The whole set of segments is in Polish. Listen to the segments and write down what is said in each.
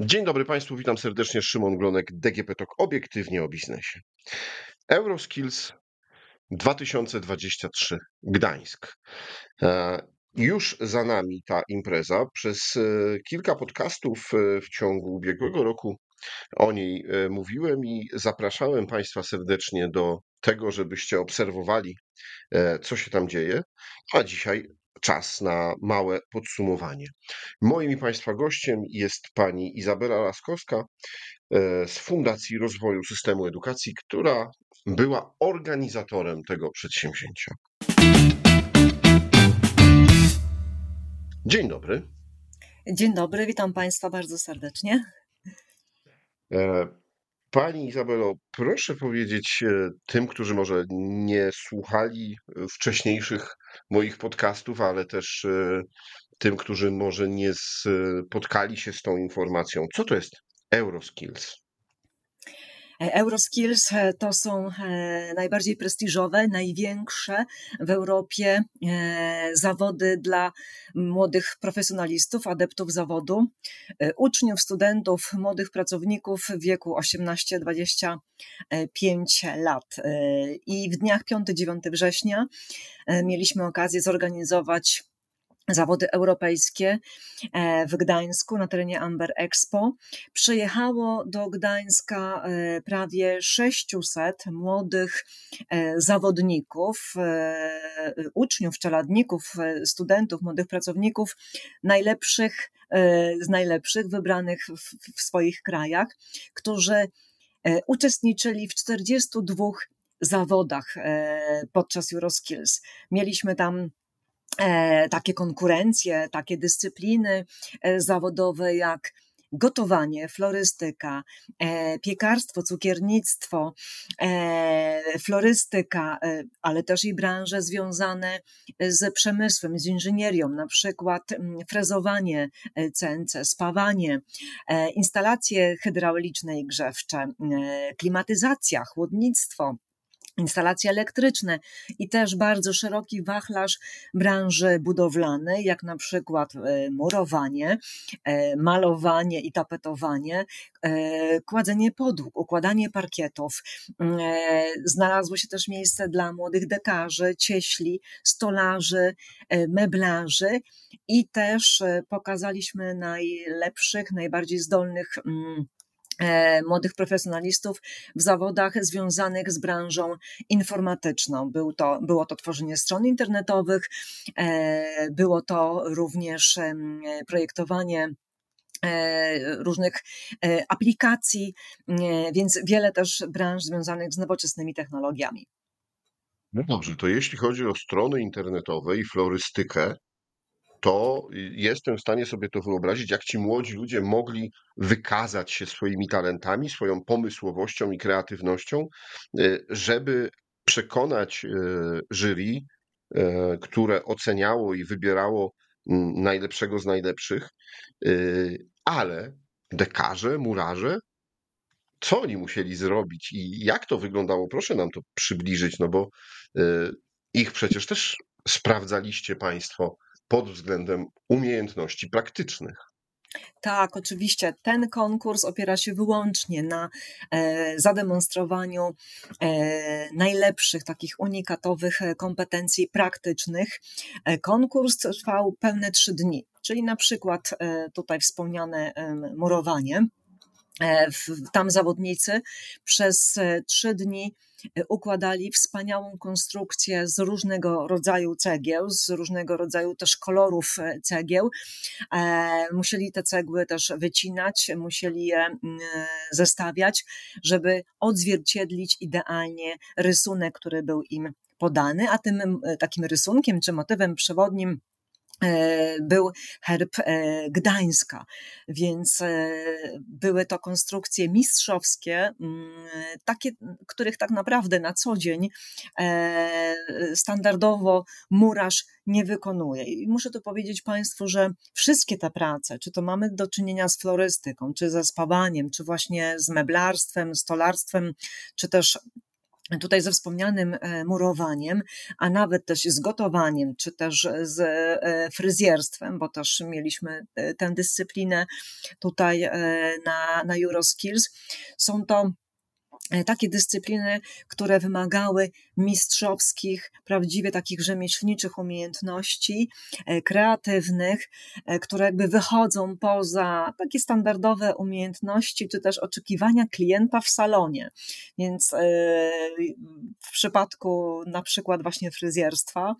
Dzień dobry Państwu, witam serdecznie. Szymon Glonek, DGP TOK, obiektywnie o biznesie. Euroskills 2023 Gdańsk. E, już za nami ta impreza. Przez e, kilka podcastów e, w ciągu ubiegłego roku o niej mówiłem i zapraszałem Państwa serdecznie do tego, żebyście obserwowali, co się tam dzieje. A dzisiaj czas na małe podsumowanie. Moim i Państwa gościem jest pani Izabela Laskowska e, z Fundacji Rozwoju Systemu Edukacji, która była organizatorem tego przedsięwzięcia. Dzień dobry. Dzień dobry, witam Państwa bardzo serdecznie. Pani Izabelo, proszę powiedzieć e, tym, którzy może nie słuchali e, wcześniejszych moich podcastów, ale też e, tym, którzy może nie spotkali się z tą informacją, co to jest Euroskills? Euroskills e, to są e, najbardziej prestiżowe, największe w Europie e, zawody dla młodych profesjonalistów, adeptów zawodu, uczniów, studentów, młodych pracowników w wieku 18-25 lat. I w dniach 5-9 września mieliśmy okazję zorganizować zawody europejskie e, w Gdańsku na terenie Amber Expo. Przyjechało do Gdańska e, prawie 600 młodych e, zawodników, uczniów, czeladników, studentów, młodych pracowników, najlepszych z najlepszych, wybranych w, swoich krajach, którzy uczestniczyli w 42 zawodach podczas Euroskills. Mieliśmy tam takie konkurencje, takie dyscypliny e, zawodowe jak gotowanie, florystyka, e, piekarstwo, cukiernictwo, florystyka, ale też i branże związane z przemysłem, z inżynierią, na przykład frezowanie CNC, spawanie, instalacje hydrauliczne i grzewcze, klimatyzacja, chłodnictwo, instalacje elektryczne i też bardzo szeroki wachlarz branży budowlanej, jak na przykład e, murowanie, e, malowanie i tapetowanie, e, kładzenie podłóg, układanie parkietów. Mm, znalazło się też miejsce dla młodych dekarzy, cieśli, stolarzy, meblarzy i też pokazaliśmy najlepszych, najbardziej zdolnych mm, młodych profesjonalistów w zawodach związanych z branżą informatyczną. Był to, było to tworzenie stron internetowych, e, było to również projektowanie e, różnych aplikacji, więc wiele też branż związanych z nowoczesnymi technologiami. No dobrze, to jeśli chodzi o strony internetowe i florystykę, to jestem w stanie sobie to wyobrazić, jak ci młodzi ludzie mogli wykazać się swoimi talentami, swoją pomysłowością i kreatywnością, e, żeby przekonać e, jury, e, które oceniało i wybierało najlepszego z najlepszych, ale dekarze, murarze, co oni musieli zrobić i jak to wyglądało? Proszę nam to przybliżyć, no bo ich przecież też sprawdzaliście Państwo pod względem umiejętności praktycznych. Tak, oczywiście. Ten konkurs opiera się wyłącznie na e, zademonstrowaniu e, najlepszych, takich unikatowych e, kompetencji praktycznych. E, konkurs trwał pełne trzy dni, czyli na przykład e, tutaj wspomniane murowanie. E, tam zawodnicy przez trzy dni układali wspaniałą konstrukcję z różnego rodzaju cegieł, z różnego rodzaju też kolorów e, cegieł. E, musieli te cegły też wycinać, musieli je mm, zestawiać, żeby odzwierciedlić idealnie rysunek, który był im podany, a tym takim rysunkiem czy motywem przewodnim E, był herb e, Gdańska, więc e, były to konstrukcje mistrzowskie, mm, takie, których tak naprawdę na co dzień standardowo murarz nie wykonuje. I muszę tu powiedzieć Państwu, że wszystkie te prace, czy to mamy do czynienia z florystyką, czy ze spawaniem, czy właśnie z meblarstwem, stolarstwem, czy też tutaj ze wspomnianym murowaniem, a nawet też z gotowaniem, czy też z fryzjerstwem, bo też mieliśmy tę dyscyplinę tutaj na, na Euroskills. Są to E, takie dyscypliny, które wymagały mistrzowskich, prawdziwie takich rzemieślniczych umiejętności, e, kreatywnych, e, które jakby wychodzą poza takie standardowe umiejętności, czy też oczekiwania klienta w salonie. Więc w przypadku na przykład właśnie fryzjerstwa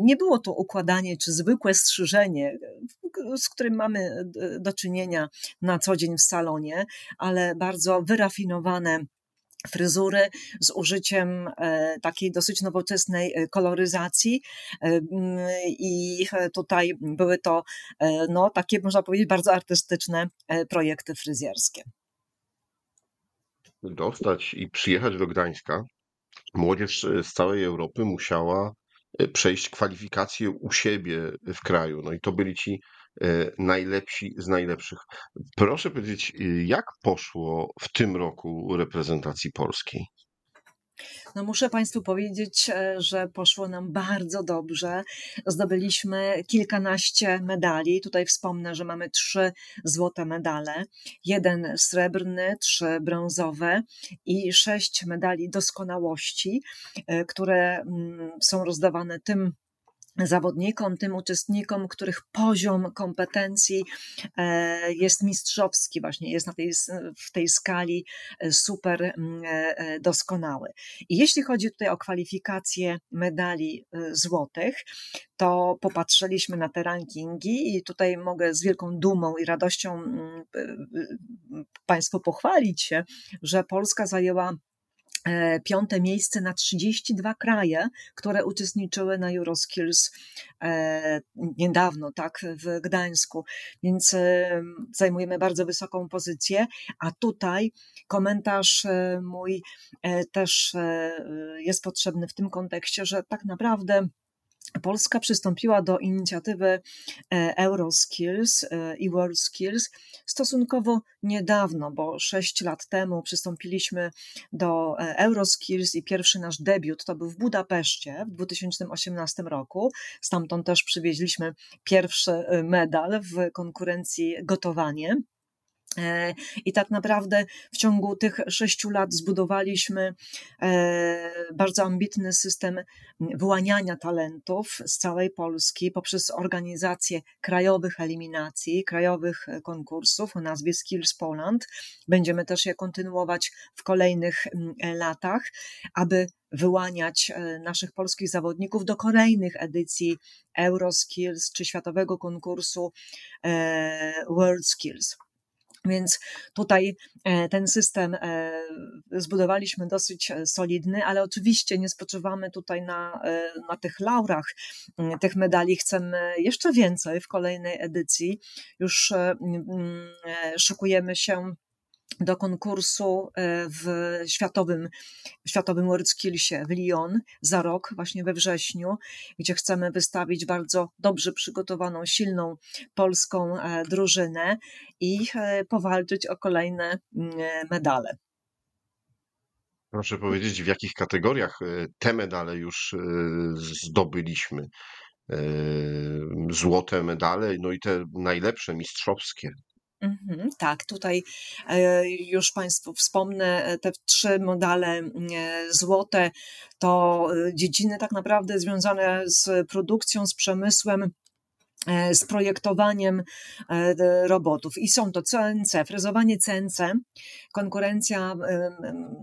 nie było to układanie czy zwykłe strzyżenie, z którym mamy do czynienia na co dzień w salonie, ale bardzo wyrafinowane fryzury z użyciem e, takiej dosyć nowoczesnej e, koloryzacji e, i tutaj były to no, takie, można powiedzieć, bardzo artystyczne projekty fryzjerskie. Dostać i przyjechać do Gdańska, młodzież z całej Europy musiała przejść kwalifikacje u siebie w kraju. No i to byli ci najlepsi z najlepszych. Proszę powiedzieć, jak poszło w tym roku reprezentacji polskiej? No muszę Państwu powiedzieć, e, że poszło nam bardzo dobrze. Zdobyliśmy kilkanaście medali. Tutaj wspomnę, że mamy trzy złote medale, jeden srebrny, trzy brązowe i sześć medali doskonałości, e, które mm, są rozdawane tym zawodnikom, tym uczestnikom, których poziom kompetencji e, jest mistrzowski, właśnie jest na tej, w tej skali e, super e, doskonały. I jeśli chodzi tutaj o kwalifikacje medali złotych, to popatrzyliśmy na te rankingi i tutaj mogę z wielką dumą i radością Państwu pochwalić się, że Polska zajęła piąte miejsce na 32 kraje, które uczestniczyły na Euroskills e, niedawno, tak, w Gdańsku. Więc e, zajmujemy bardzo wysoką pozycję, a tutaj komentarz mój też jest potrzebny w tym kontekście, że tak naprawdę Polska przystąpiła do inicjatywy e, Euroskills e, i WorldSkills stosunkowo niedawno, bo sześć lat temu przystąpiliśmy do e, Euroskills i pierwszy nasz debiut to był w Budapeszcie w 2018 roku. Stamtąd też przywieźliśmy pierwszy medal w konkurencji gotowanie. E, I tak naprawdę w ciągu tych sześciu lat zbudowaliśmy e, bardzo ambitny system wyłaniania talentów z całej Polski poprzez organizację krajowych eliminacji, krajowych konkursów o nazwie Skills Poland. Będziemy też je kontynuować w kolejnych latach, aby wyłaniać e, naszych polskich zawodników do kolejnych edycji Euroskills czy światowego konkursu World Skills. Więc tutaj e, ten system e, zbudowaliśmy dosyć e, solidny, ale oczywiście nie spoczywamy tutaj na, na tych laurach mm, tych medali. Chcemy jeszcze więcej w kolejnej edycji. Już mm, szykujemy się do konkursu e, w światowym, światowym WorldSkillsie w Lyon za rok, właśnie we wrześniu, gdzie chcemy wystawić bardzo dobrze przygotowaną, silną polską e, drużynę i e, powalczyć o kolejne mm, medale. Proszę powiedzieć, w jakich kategoriach te medale już zdobyliśmy? Złote medale, no i te najlepsze, mistrzowskie. Mhm, tak, tutaj e, już Państwu wspomnę, e, te trzy modale e, złote to dziedziny tak naprawdę związane z produkcją, z przemysłem z projektowaniem robotów. I są to CNC, frezowanie CNC. Konkurencja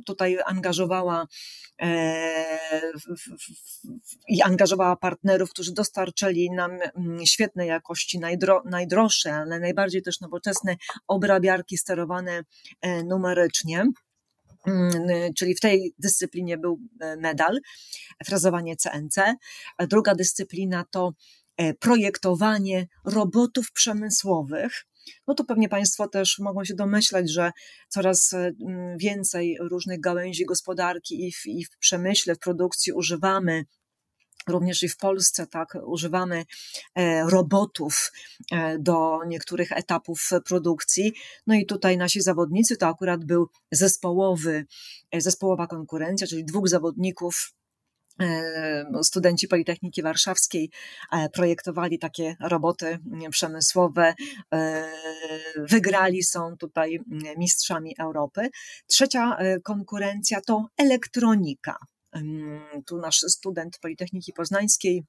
tutaj angażowała i angażowała partnerów, którzy dostarczyli nam mm, świetnej jakości, najdro, najdroższe, ale najbardziej też nowoczesne obrabiarki sterowane e, numerycznie mm, czyli w tej dyscyplinie był e, medal, frazowanie CNC. Druga dyscyplina to e, projektowanie robotów przemysłowych no to pewnie Państwo też mogą się domyślać, że coraz e, więcej różnych gałęzi gospodarki i w, i w przemyśle, w produkcji używamy Również i w Polsce tak używamy e, robotów e, do niektórych etapów produkcji. No i tutaj nasi zawodnicy to akurat był zespołowy, e, zespołowa konkurencja, czyli dwóch zawodników studenci Politechniki Warszawskiej projektowali takie roboty przemysłowe, wygrali, są tutaj mistrzami Europy. Trzecia konkurencja to elektronika. Tu nasz student Politechniki Poznańskiej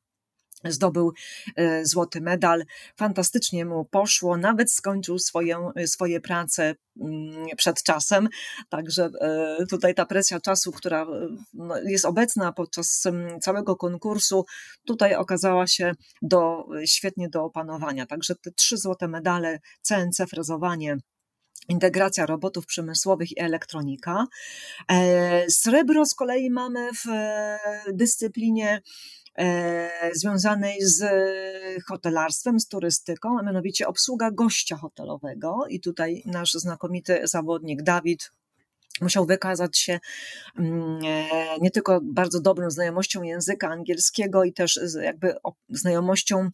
zdobył e, złoty medal. Fantastycznie mu poszło, nawet skończył swoją, swoje prace mm, przed czasem. Także e, tutaj ta presja czasu, która e, no, jest obecna podczas całego konkursu, tutaj okazała się do, świetnie do opanowania. Także te trzy złote medale, CNC, frezowanie, integracja robotów przemysłowych i elektronika. Srebro z kolei mamy w dyscyplinie związanej z hotelarstwem, z turystyką, a mianowicie obsługa gościa hotelowego. I tutaj nasz znakomity zawodnik Dawid musiał wykazać się mm, nie tylko bardzo dobrą znajomością języka angielskiego i też jakby znajomością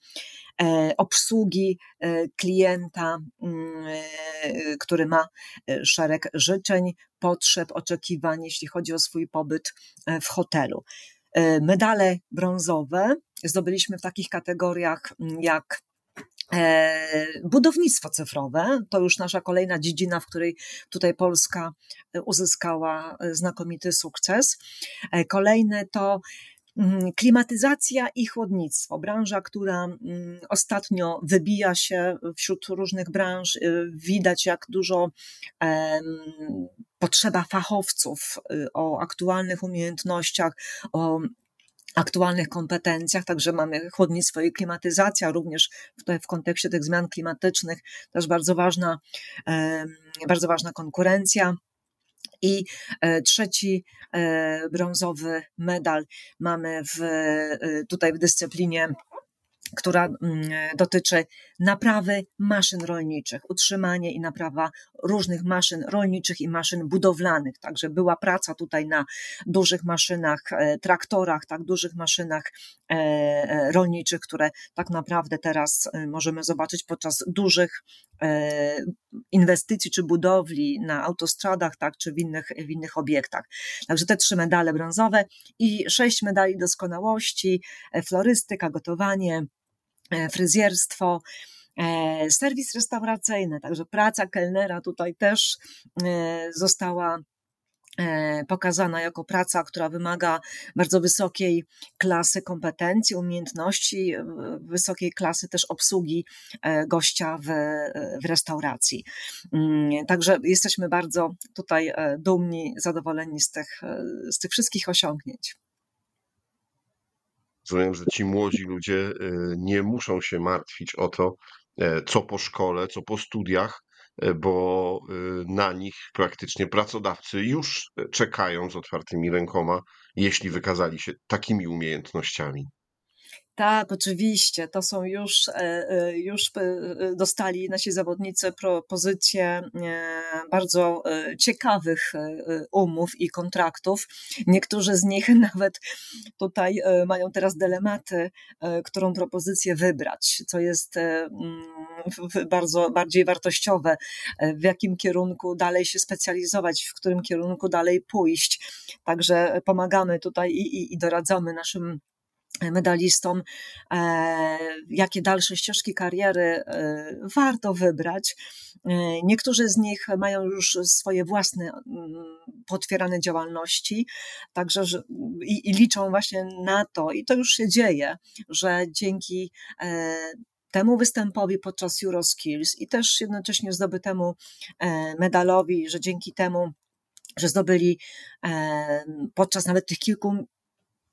E, obsługi e, klienta, mm, e, który ma szereg życzeń, potrzeb, oczekiwań, jeśli chodzi o swój pobyt w hotelu. Medale brązowe zdobyliśmy w takich kategoriach mm, jak Budownictwo cyfrowe to już nasza kolejna dziedzina, w której tutaj Polska uzyskała znakomity sukces. Kolejne to Mhm, klimatyzacja i chłodnictwo, branża, która mm, ostatnio wybija się wśród różnych branż. Widać, jak dużo potrzeba fachowców y, o aktualnych umiejętnościach, o aktualnych kompetencjach, także mamy chłodnictwo i klimatyzacja, również tutaj w kontekście tych zmian klimatycznych, też bardzo ważna, bardzo ważna konkurencja. I e, trzeci e, brązowy medal mamy w, e, tutaj w dyscyplinie która mm, dotyczy naprawy maszyn rolniczych, utrzymanie i naprawa różnych maszyn rolniczych i maszyn budowlanych. Także była praca tutaj na dużych maszynach, e, traktorach, tak dużych maszynach e, e, rolniczych, które tak naprawdę teraz możemy zobaczyć podczas dużych inwestycji czy budowli na autostradach, tak, czy w innych, w innych obiektach. Także te trzy medale brązowe i sześć medali doskonałości, florystyka, gotowanie, fryzjerstwo, e, serwis restauracyjny, także praca kelnera tutaj też e, została pokazana jako praca, która wymaga bardzo wysokiej klasy kompetencji, umiejętności, wysokiej klasy też obsługi gościa w, w restauracji. Mm, także jesteśmy bardzo tutaj dumni, zadowoleni z tych, z tych wszystkich osiągnięć. Rozumiem, że ci młodzi ludzie y, nie muszą się martwić o to, e, co po szkole, co po studiach, e, bo y, na nich praktycznie pracodawcy już czekają z otwartymi rękoma, jeśli wykazali się takimi umiejętnościami. Tak, oczywiście. To są już, e, e, już e, dostali nasi zawodnicy propozycje bardzo ciekawych umów i kontraktów. Niektórzy z nich nawet tutaj mają teraz dylematy, którą propozycję wybrać, co jest mm, bardzo bardziej wartościowe, w jakim kierunku dalej się specjalizować, w którym kierunku dalej pójść. Także pomagamy tutaj i, i, i doradzamy naszym medalistom, e, jakie dalsze ścieżki kariery e, warto wybrać. E, niektórzy z nich mają już swoje własne mm, potwierane działalności, także i, i liczą właśnie na to, i to już się dzieje, że dzięki temu występowi podczas Euroskills i też jednocześnie zdobytemu medalowi, że dzięki temu, że zdobyli podczas nawet tych kilku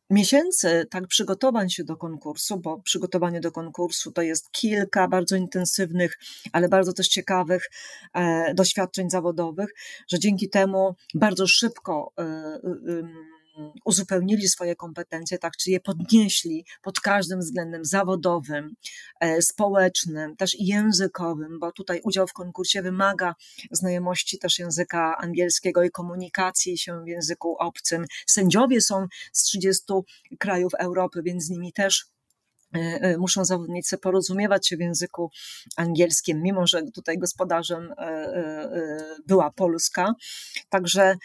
miesięcy tak przygotowań się do konkursu, bo przygotowanie do konkursu to jest kilka bardzo intensywnych, ale bardzo też ciekawych e, doświadczeń zawodowych, że dzięki temu bardzo szybko e, uzupełnili swoje kompetencje, tak, czy je podnieśli pod każdym względem zawodowym, e, społecznym, też językowym, bo tutaj udział w konkursie wymaga znajomości też języka angielskiego i komunikacji się w języku obcym. Sędziowie są z 30 krajów Europy, więc z nimi też muszą zawodnicy porozumiewać się w języku angielskim, mimo że tutaj gospodarzem e, była Polska. Także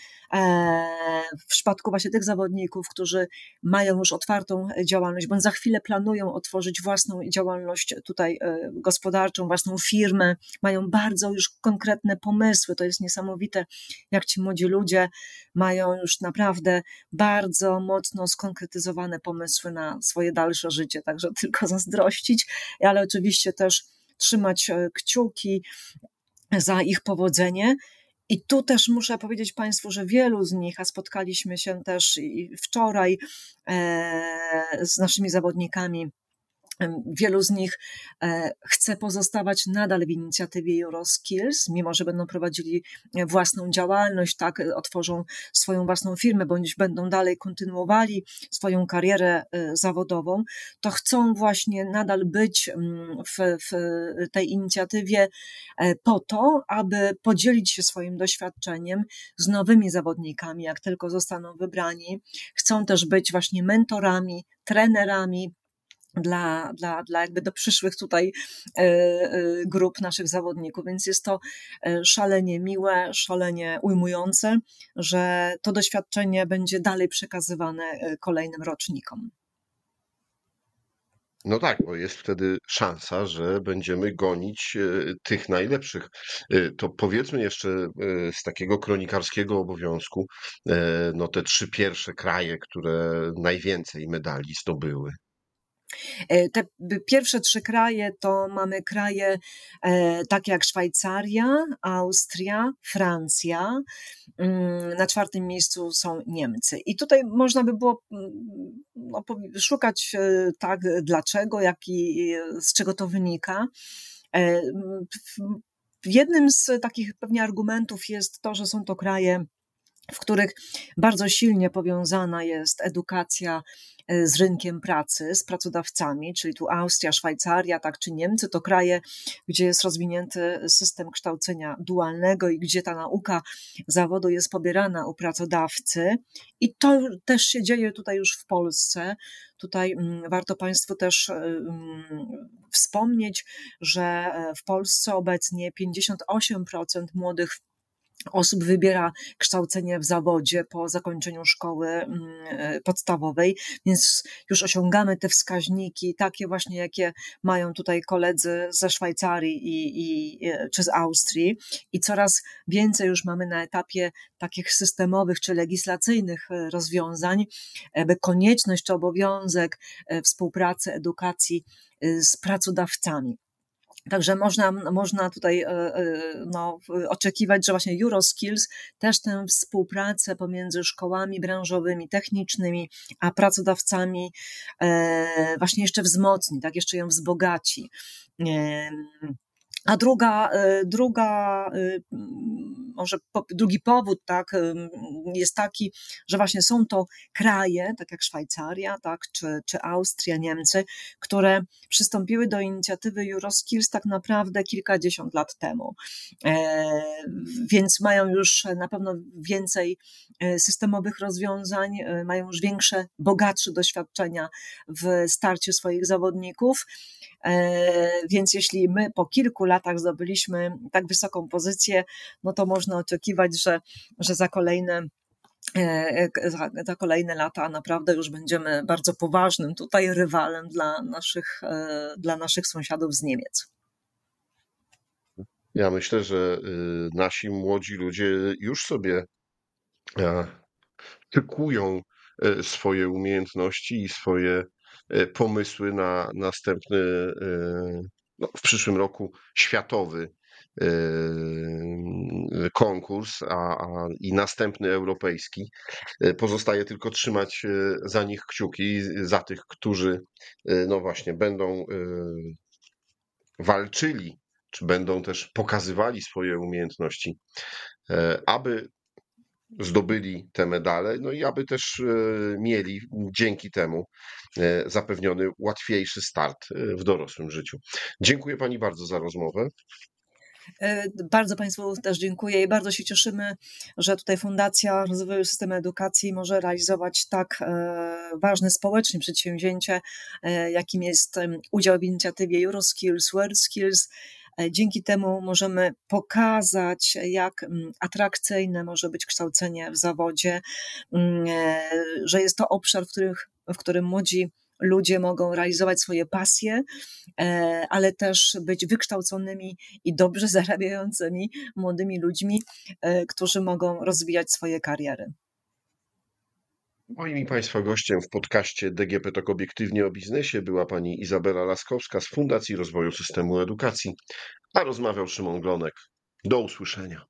w przypadku właśnie tych zawodników, którzy mają już otwartą działalność, bądź za chwilę planują otworzyć własną działalność tutaj gospodarczą, własną firmę, mają bardzo już konkretne pomysły. To jest niesamowite, jak ci młodzi ludzie mają już naprawdę bardzo mocno skonkretyzowane pomysły na swoje dalsze życie. Także tylko zazdrościć, ale oczywiście też trzymać e, kciuki za ich powodzenie. I tu też muszę powiedzieć Państwu, że wielu z nich, a spotkaliśmy się też wczoraj e, z naszymi zawodnikami Wielu z nich e, chce pozostawać nadal w inicjatywie Euroskills, mimo że będą prowadzili e, własną działalność, tak, e, otworzą swoją własną firmę, bądź będą dalej kontynuowali swoją karierę zawodową, to chcą właśnie nadal być mm, w, w tej inicjatywie po to, aby podzielić się swoim doświadczeniem z nowymi zawodnikami, jak tylko zostaną wybrani. Chcą też być właśnie mentorami, trenerami, dla, dla, dla jakby do przyszłych tutaj e, e, grup naszych zawodników, więc jest to e, szalenie miłe, szalenie ujmujące, że to doświadczenie będzie dalej przekazywane kolejnym rocznikom. No tak, bo jest wtedy szansa, że będziemy gonić tych najlepszych. To powiedzmy jeszcze z takiego kronikarskiego obowiązku, no te trzy pierwsze kraje, które najwięcej medali zdobyły. E, te pierwsze trzy kraje to mamy kraje e, takie jak Szwajcaria, Austria, Francja. Mm, na czwartym miejscu są Niemcy. I tutaj można by było mm, no, szukać e, tak, dlaczego, jak i z czego to wynika. Jednym z takich pewnie argumentów jest to, że są to kraje, w których bardzo silnie powiązana jest edukacja E, z rynkiem pracy, z pracodawcami, czyli tu Austria, Szwajcaria, tak czy Niemcy, to kraje, gdzie jest rozwinięty system kształcenia dualnego i gdzie ta nauka zawodu jest pobierana u pracodawcy. I to też się dzieje tutaj już w Polsce. Tutaj mm, warto Państwu też e, mm, wspomnieć, że e, w Polsce obecnie 58% młodych osób wybiera kształcenie w zawodzie po zakończeniu szkoły mm, e, podstawowej, więc już osiągamy te wskaźniki, takie właśnie, jakie mają tutaj koledzy ze Szwajcarii i, i, e, czy z Austrii i coraz więcej już mamy na etapie takich systemowych czy legislacyjnych e, rozwiązań, by konieczność czy obowiązek współpracy, edukacji z pracodawcami. Także można, można tutaj e, e, no, oczekiwać, że właśnie Euroskills też tę współpracę pomiędzy szkołami branżowymi, technicznymi, a pracodawcami e, właśnie jeszcze wzmocni, tak jeszcze ją wzbogaci. A druga, y, druga, y, może drugi powód, tak, jest taki, że właśnie są to kraje, tak jak Szwajcaria, tak, czy, czy Austria, Niemcy, które przystąpiły do inicjatywy Euroskills tak naprawdę kilkadziesiąt lat temu. E, więc mają już na pewno więcej e, systemowych rozwiązań, e, mają już większe, bogatsze doświadczenia w starciu swoich zawodników. Więc jeśli my po kilku latach latach zdobyliśmy tak wysoką pozycję, no to można oczekiwać, że, że za kolejne e, e, za, kolejne lata naprawdę już będziemy bardzo poważnym tutaj rywalem dla naszych, e, dla naszych sąsiadów z Niemiec. Ja myślę, że y, nasi młodzi ludzie już sobie tykują swoje umiejętności i swoje pomysły na następny no, w przyszłym roku światowy konkurs, a, a, i następny europejski. E, pozostaje tylko trzymać e, za nich kciuki, za tych, którzy e, no właśnie będą walczyli, czy będą też pokazywali swoje umiejętności, aby zdobyli te medale, no i aby też e, mieli dzięki temu e, zapewniony łatwiejszy start e, w dorosłym życiu. Dziękuję Pani bardzo za rozmowę. Bardzo Państwu też dziękuję i bardzo się cieszymy, że tutaj Fundacja Rozwoju Systemu Edukacji może realizować tak ważne społecznie przedsięwzięcie, jakim jest udział w inicjatywie Euroskills, World Skills dzięki temu możemy pokazać, jak mm, atrakcyjne może być kształcenie w zawodzie, mm, e, że jest to obszar, w, których, w którym młodzi ludzie mogą realizować swoje pasje, e, ale też być wykształconymi i dobrze zarabiającymi młodymi ludźmi, którzy mogą rozwijać swoje kariery. Moim i Państwa gościem w podcaście DGP Tok Obiektywnie o Biznesie była pani Izabela Laskowska z Fundacji Rozwoju Systemu Edukacji, a rozmawiał Szymon Glonek. Do usłyszenia.